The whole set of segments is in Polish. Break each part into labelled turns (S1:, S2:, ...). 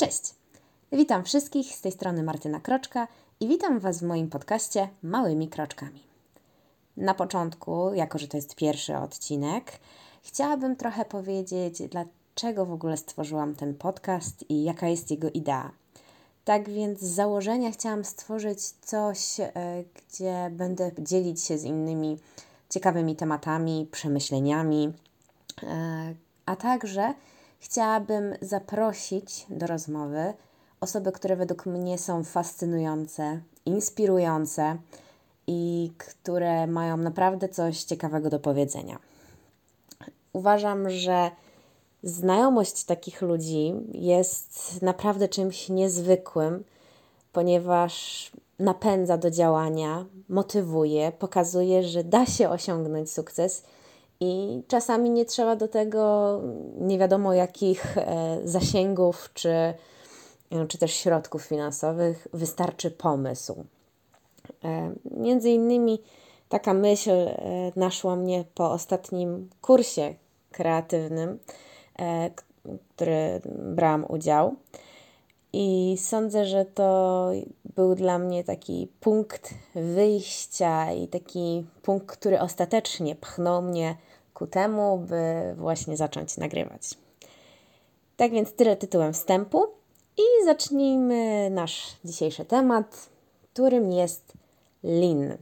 S1: Cześć! Witam wszystkich z tej strony Martyna Kroczka i witam Was w moim podcaście Małymi Kroczkami. Na początku, jako że to jest pierwszy odcinek, chciałabym trochę powiedzieć, dlaczego w ogóle stworzyłam ten podcast i jaka jest jego idea. Tak więc z założenia chciałam stworzyć coś, e, gdzie będę dzielić się z innymi ciekawymi tematami, przemyśleniami, e, a także chciałabym zaprosić do rozmowy osoby, które według mnie są fascynujące, inspirujące i które mają naprawdę coś ciekawego do powiedzenia. Uważam, że znajomość takich ludzi jest naprawdę czymś niezwykłym, ponieważ napędza do działania, motywuje, pokazuje, że da się osiągnąć sukces i czasami nie trzeba do tego nie wiadomo jakich e, zasięgów czy, e, czy też środków finansowych, wystarczy pomysł. E, między innymi taka myśl naszła mnie po ostatnim kursie kreatywnym, który brałam udział. I sądzę, że to był dla mnie taki punkt wyjścia i taki punkt, który ostatecznie pchnął mnie ku temu, by właśnie zacząć nagrywać. Tak więc tyle tytułem wstępu i zacznijmy nasz dzisiejszy temat, którym jest Lean.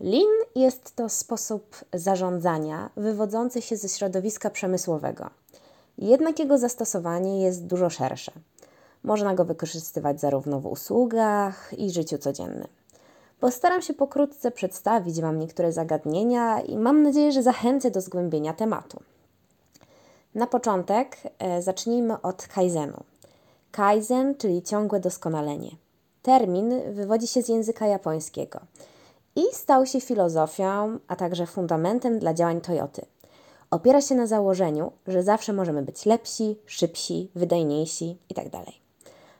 S1: Lean jest to sposób zarządzania wywodzący się ze środowiska przemysłowego. Jednak jego zastosowanie jest dużo szersze. Można go wykorzystywać zarówno w usługach i życiu codziennym. Postaram się pokrótce przedstawić Wam niektóre zagadnienia i mam nadzieję, że zachęcę do zgłębienia tematu. Na początek e, zacznijmy od Kaizenu. Kaizen, czyli ciągłe doskonalenie. Termin wywodzi się z języka japońskiego i stał się filozofią, a także fundamentem dla działań Toyoty. Opiera się na założeniu, że zawsze możemy być lepsi, szybsi, wydajniejsi itd. Tak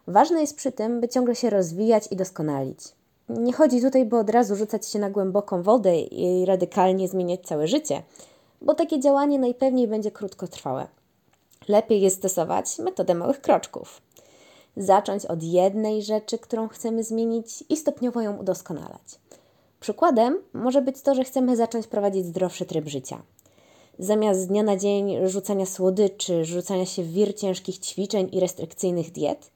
S1: Ważne jest przy tym, by ciągle się rozwijać i doskonalić. Nie chodzi tutaj, by od razu rzucać się na głęboką wodę i radykalnie zmieniać całe życie, bo takie działanie najpewniej będzie krótkotrwałe. Lepiej jest stosować metodę małych kroczków. Zacząć od jednej rzeczy, którą chcemy zmienić i stopniowo ją udoskonalać. Przykładem może być to, że chcemy zacząć prowadzić zdrowszy tryb życia. Zamiast z dnia na dzień rzucania słodyczy, rzucania się w wir ciężkich ćwiczeń i restrykcyjnych diet,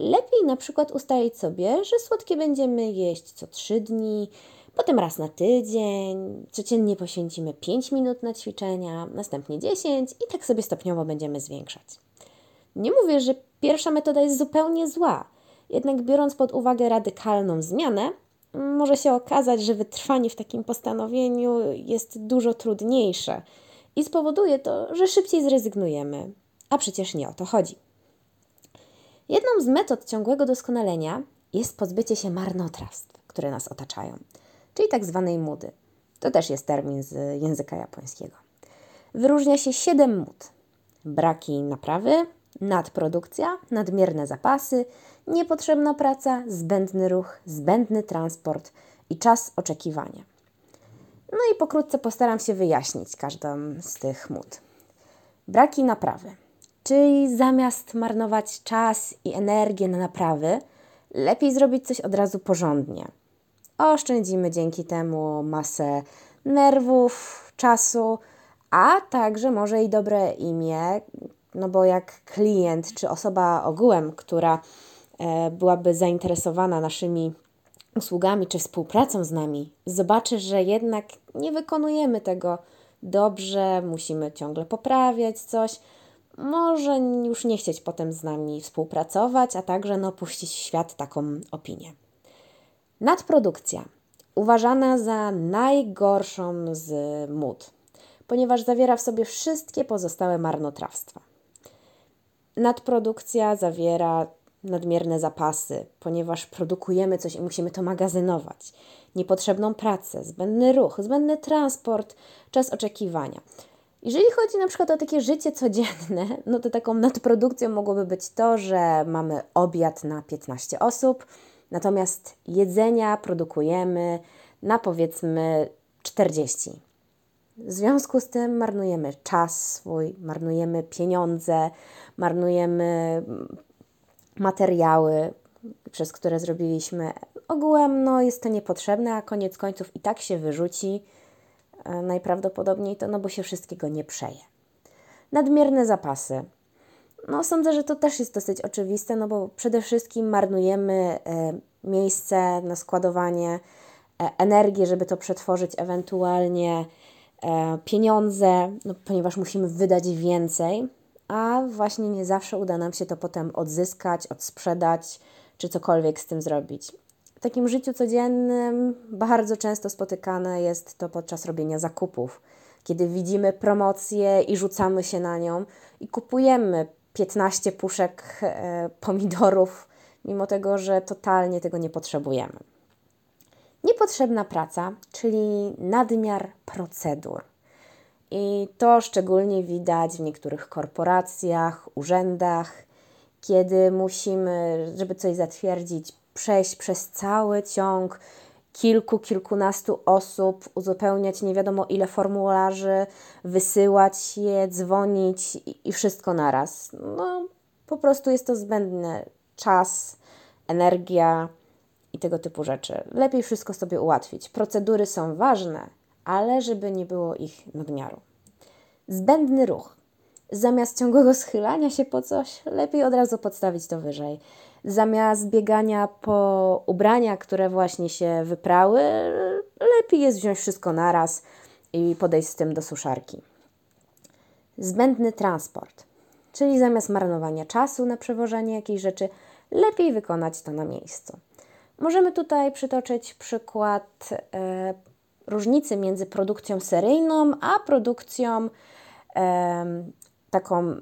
S1: Lepiej na przykład ustalić sobie, że słodkie będziemy jeść co 3 dni, potem raz na tydzień, codziennie poświęcimy 5 minut na ćwiczenia, następnie 10 i tak sobie stopniowo będziemy zwiększać. Nie mówię, że pierwsza metoda jest zupełnie zła, jednak biorąc pod uwagę radykalną zmianę, może się okazać, że wytrwanie w takim postanowieniu jest dużo trudniejsze i spowoduje to, że szybciej zrezygnujemy. A przecież nie o to chodzi. Jedną z metod ciągłego doskonalenia jest pozbycie się marnotrawstw, które nas otaczają, czyli tak zwanej mudy. To też jest termin z języka japońskiego. Wyróżnia się siedem mód. Braki naprawy, nadprodukcja, nadmierne zapasy, niepotrzebna praca, zbędny ruch, zbędny transport i czas oczekiwania. No i pokrótce postaram się wyjaśnić każdą z tych mód. Braki naprawy. Czyli zamiast marnować czas i energię na naprawy, lepiej zrobić coś od razu porządnie. Oszczędzimy dzięki temu masę nerwów, czasu, a także może i dobre imię, no bo jak klient czy osoba ogółem, która e, byłaby zainteresowana naszymi usługami czy współpracą z nami, zobaczy, że jednak nie wykonujemy tego dobrze, musimy ciągle poprawiać coś, może już nie chcieć potem z nami współpracować, a także no, puścić w świat taką opinię. Nadprodukcja uważana za najgorszą z mód, ponieważ zawiera w sobie wszystkie pozostałe marnotrawstwa. Nadprodukcja zawiera nadmierne zapasy, ponieważ produkujemy coś i musimy to magazynować. Niepotrzebną pracę, zbędny ruch, zbędny transport, czas oczekiwania. Jeżeli chodzi na przykład o takie życie codzienne, no to taką nadprodukcją mogłoby być to, że mamy obiad na 15 osób, natomiast jedzenia produkujemy na powiedzmy 40. W związku z tym marnujemy czas swój, marnujemy pieniądze, marnujemy materiały, przez które zrobiliśmy. Ogółem no, jest to niepotrzebne, a koniec końców i tak się wyrzuci najprawdopodobniej to, no bo się wszystkiego nie przeje. Nadmierne zapasy. No sądzę, że to też jest dosyć oczywiste, no bo przede wszystkim marnujemy e, miejsce na składowanie e, energii, żeby to przetworzyć ewentualnie pieniądze, no, ponieważ musimy wydać więcej, a właśnie nie zawsze uda nam się to potem odzyskać, odsprzedać czy cokolwiek z tym zrobić. W takim życiu codziennym bardzo często spotykane jest to podczas robienia zakupów, kiedy widzimy promocję i rzucamy się na nią i kupujemy 15 puszek e, pomidorów, mimo tego, że totalnie tego nie potrzebujemy. Niepotrzebna praca, czyli nadmiar procedur. I to szczególnie widać w niektórych korporacjach, urzędach, kiedy musimy, żeby coś zatwierdzić, przejść przez cały ciąg kilku, kilkunastu osób, uzupełniać nie wiadomo ile formularzy, wysyłać je, dzwonić i, i wszystko naraz. No, po prostu jest to zbędny czas, energia i tego typu rzeczy. Lepiej wszystko sobie ułatwić. Procedury są ważne, ale żeby nie było ich nadmiaru. Zbędny ruch. Zamiast ciągłego schylania się po coś, lepiej od razu podstawić to wyżej. Zamiast biegania po ubrania, które właśnie się wyprały, lepiej jest wziąć wszystko naraz i podejść z tym do suszarki. Zbędny transport, czyli zamiast marnowania czasu na przewożenie jakiejś rzeczy, lepiej wykonać to na miejscu. Możemy tutaj przytoczyć przykład e, różnicy między produkcją seryjną a produkcją e, taką e,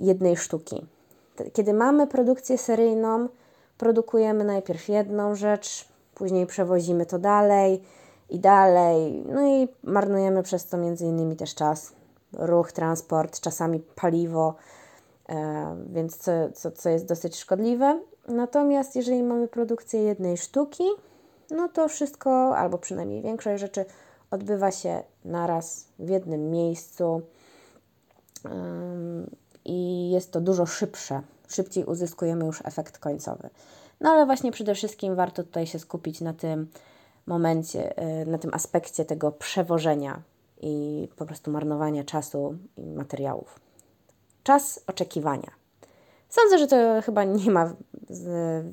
S1: jednej sztuki. Kiedy mamy produkcję seryjną, produkujemy najpierw jedną rzecz, później przewozimy to dalej i dalej, no i marnujemy przez to między innymi też czas, ruch, transport, czasami paliwo, e, więc co, co, co jest dosyć szkodliwe. Natomiast jeżeli mamy produkcję jednej sztuki, no to wszystko, albo przynajmniej większość rzeczy odbywa się naraz w jednym miejscu i jest to dużo szybsze. Szybciej uzyskujemy już efekt końcowy. No ale właśnie przede wszystkim warto tutaj się skupić na tym momencie, y, na tym aspekcie tego przewożenia i po prostu marnowania czasu i materiałów. Czas oczekiwania. Sądzę, że to chyba nie ma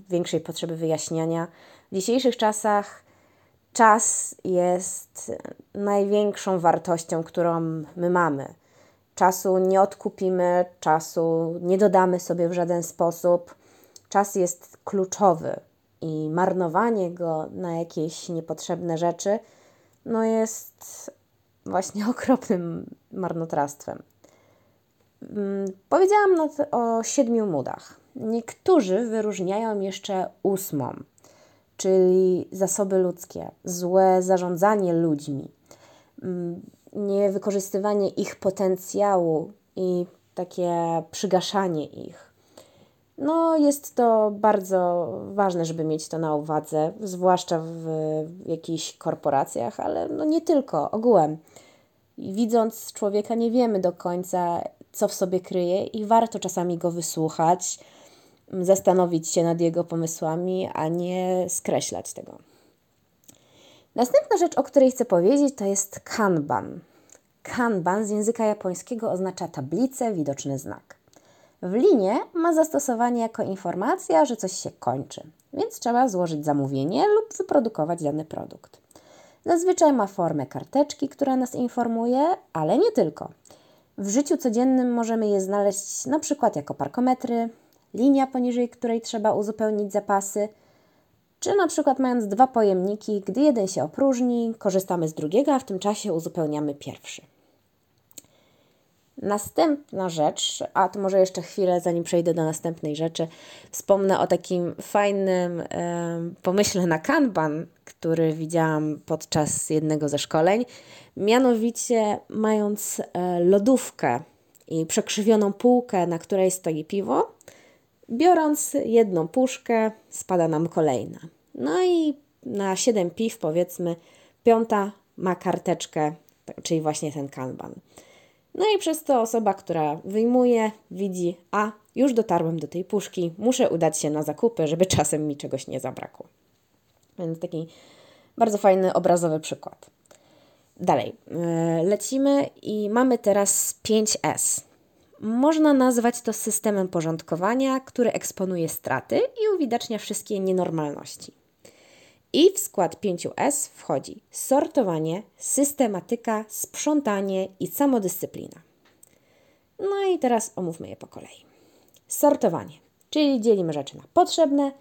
S1: większej potrzeby wyjaśniania. W dzisiejszych czasach czas jest największą wartością, którą my mamy. Czasu nie odkupimy, czasu nie dodamy sobie w żaden sposób. Czas jest kluczowy i marnowanie go na jakieś niepotrzebne rzeczy no jest właśnie okropnym marnotrawstwem. Mm, powiedziałam o siedmiu mudach. Niektórzy wyróżniają jeszcze ósmą, czyli zasoby ludzkie, złe zarządzanie ludźmi mm, niewykorzystywanie ich potencjału i takie przygaszanie ich. No, jest to bardzo ważne, żeby mieć to na uwadze, zwłaszcza w jakichś korporacjach, ale no nie tylko, ogółem. Widząc człowieka, nie wiemy do końca, co w sobie kryje, i warto czasami go wysłuchać, zastanowić się nad jego pomysłami, a nie skreślać tego. Następna rzecz, o której chcę powiedzieć, to jest kanban. Kanban z języka japońskiego oznacza tablicę, widoczny znak. W linie ma zastosowanie jako informacja, że coś się kończy, więc trzeba złożyć zamówienie lub wyprodukować dany produkt. Zazwyczaj ma formę karteczki, która nas informuje, ale nie tylko. W życiu codziennym możemy je znaleźć na przykład jako parkometry, linia poniżej której trzeba uzupełnić zapasy – czy na przykład mając dwa pojemniki, gdy jeden się opróżni, korzystamy z drugiego, a w tym czasie uzupełniamy pierwszy. Następna rzecz, a to może jeszcze chwilę, zanim przejdę do następnej rzeczy, wspomnę o takim fajnym e, pomyśle na Kanban, który widziałam podczas jednego ze szkoleń. Mianowicie, mając e, lodówkę i przekrzywioną półkę, na której stoi piwo, Biorąc jedną puszkę, spada nam kolejna. No i na 7 piw, powiedzmy, piąta ma karteczkę, czyli właśnie ten kanban. No i przez to osoba, która wyjmuje, widzi, a już dotarłem do tej puszki, muszę udać się na zakupy, żeby czasem mi czegoś nie zabrakło. Więc taki bardzo fajny, obrazowy przykład. Dalej, e, lecimy i mamy teraz 5S. Można nazwać to systemem porządkowania, który eksponuje straty i uwidacznia wszystkie nienormalności. I w skład 5S wchodzi sortowanie, systematyka, sprzątanie i samodyscyplina. No i teraz omówmy je po kolei. Sortowanie, czyli dzielimy rzeczy na potrzebne,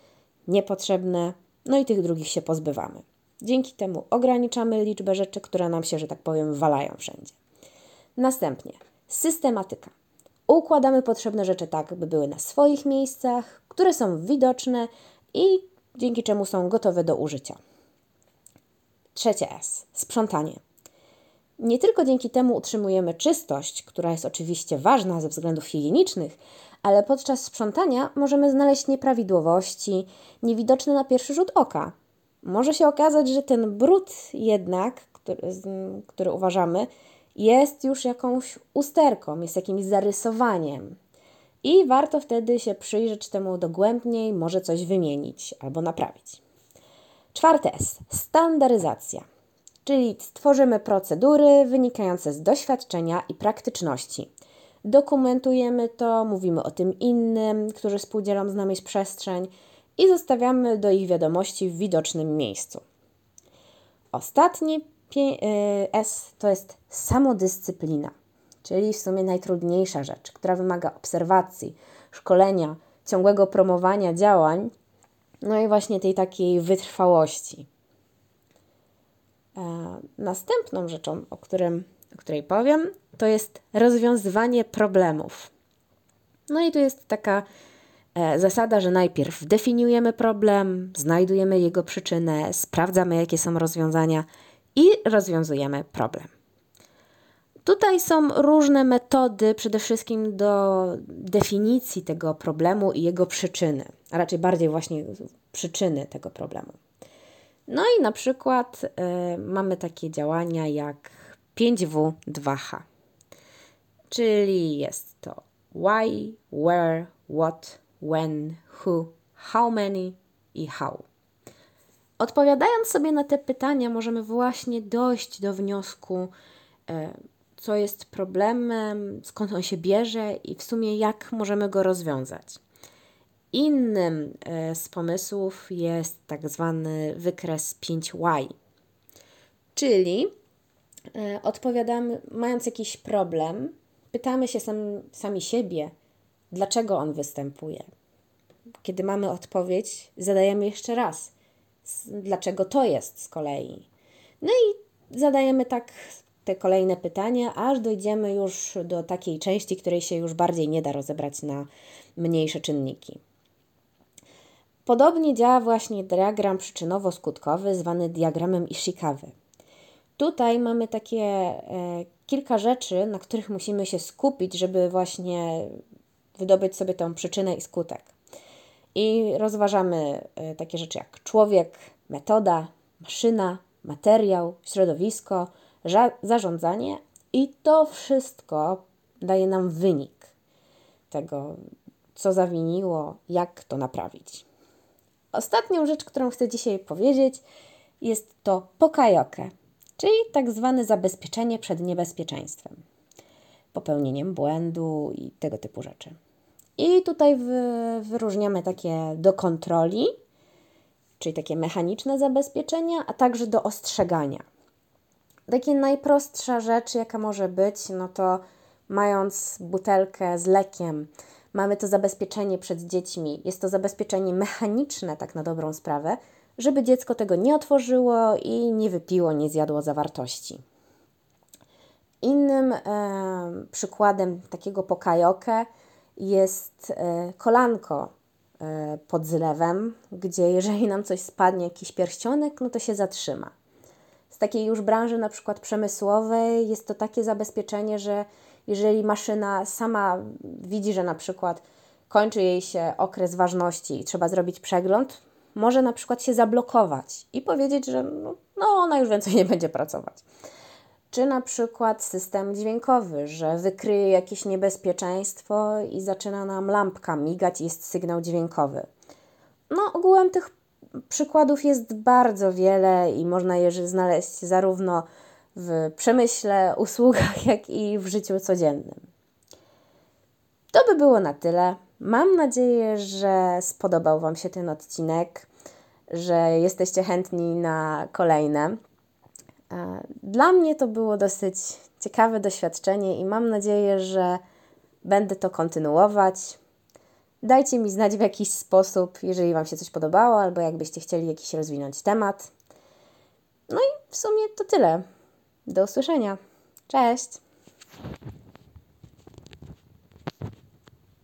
S1: niepotrzebne, no i tych drugich się pozbywamy. Dzięki temu ograniczamy liczbę rzeczy, które nam się, że tak powiem, walają wszędzie. Następnie systematyka. Układamy potrzebne rzeczy tak, by były na swoich miejscach, które są widoczne i dzięki czemu są gotowe do użycia. Trzecie S sprzątanie. Nie tylko dzięki temu utrzymujemy czystość, która jest oczywiście ważna ze względów higienicznych, ale podczas sprzątania możemy znaleźć nieprawidłowości, niewidoczne na pierwszy rzut oka. Może się okazać, że ten brud jednak, który, który uważamy, jest już jakąś usterką, jest jakimś zarysowaniem. I warto wtedy się przyjrzeć temu dogłębniej, może coś wymienić albo naprawić. Czwarte S. Standaryzacja. Czyli stworzymy procedury wynikające z doświadczenia i praktyczności. Dokumentujemy to, mówimy o tym innym, którzy współdzielą z nami przestrzeń i zostawiamy do ich wiadomości w widocznym miejscu. Ostatni y, S to jest samodyscyplina, czyli w sumie najtrudniejsza rzecz, która wymaga obserwacji, szkolenia, ciągłego promowania działań, no i właśnie tej takiej wytrwałości. E, następną rzeczą, o, którym, o której powiem, to jest rozwiązywanie problemów. No i tu jest taka e, zasada, że najpierw definiujemy problem, znajdujemy jego przyczynę, sprawdzamy, jakie są rozwiązania i rozwiązujemy problem. Tutaj są różne metody, przede wszystkim do definicji tego problemu i jego przyczyny, a raczej bardziej właśnie przyczyny tego problemu. No i na przykład y, mamy takie działania jak 5W2H, czyli jest to why, where, what, when, who, how many i how. Odpowiadając sobie na te pytania, możemy właśnie dojść do wniosku, y, co jest problemem, skąd on się bierze i w sumie jak możemy go rozwiązać. Innym e, z pomysłów jest tak zwany wykres 5Y, czyli e, odpowiadamy, mając jakiś problem, pytamy się sam, sami siebie, dlaczego on występuje. Kiedy mamy odpowiedź, zadajemy jeszcze raz, dlaczego to jest z kolei. No i zadajemy tak te kolejne pytania, aż dojdziemy już do takiej części, której się już bardziej nie da rozebrać na mniejsze czynniki. Podobnie działa właśnie diagram przyczynowo-skutkowy zwany diagramem Ishikawy. Tutaj mamy takie e, kilka rzeczy, na których musimy się skupić, żeby właśnie wydobyć sobie tą przyczynę i skutek. I rozważamy e, takie rzeczy jak człowiek, metoda, maszyna, materiał, środowisko, zarządzanie i to wszystko daje nam wynik tego, co zawiniło, jak to naprawić. Ostatnią rzecz, którą chcę dzisiaj powiedzieć, jest to pokajoke, czyli tak zwane zabezpieczenie przed niebezpieczeństwem, popełnieniem błędu i tego typu rzeczy. I tutaj wyróżniamy takie do kontroli, czyli takie mechaniczne zabezpieczenia, a także do ostrzegania. Takie najprostsza rzecz, jaka może być, no to mając butelkę z lekiem, mamy to zabezpieczenie przed dziećmi. Jest to zabezpieczenie mechaniczne, tak na dobrą sprawę, żeby dziecko tego nie otworzyło i nie wypiło, nie zjadło zawartości. Innym e, przykładem takiego pokajoke jest e, kolanko e, pod zlewem, gdzie jeżeli nam coś spadnie, jakiś pierścionek, no to się zatrzyma. Takiej już branży na przykład przemysłowej jest to takie zabezpieczenie, że jeżeli maszyna sama widzi, że na przykład kończy jej się okres ważności i trzeba zrobić przegląd, może na przykład się zablokować i powiedzieć, że no, no ona już więcej nie będzie pracować. czy na przykład system dźwiękowy, że wykryje jakieś niebezpieczeństwo i zaczyna nam lampka migać, jest sygnał dźwiękowy. No, ogółem tych przykładów jest bardzo wiele i można je znaleźć zarówno w przemyśle, usługach, jak i w życiu codziennym. To by było na tyle. Mam nadzieję, że spodobał Wam się ten odcinek, że jesteście chętni na kolejne. E, dla mnie to było dosyć ciekawe doświadczenie i mam nadzieję, że będę to kontynuować. Dajcie mi znać w jakiś sposób, jeżeli Wam się coś podobało, albo jakbyście chcieli jakiś rozwinąć temat. No i w sumie to tyle. Do usłyszenia. Cześć!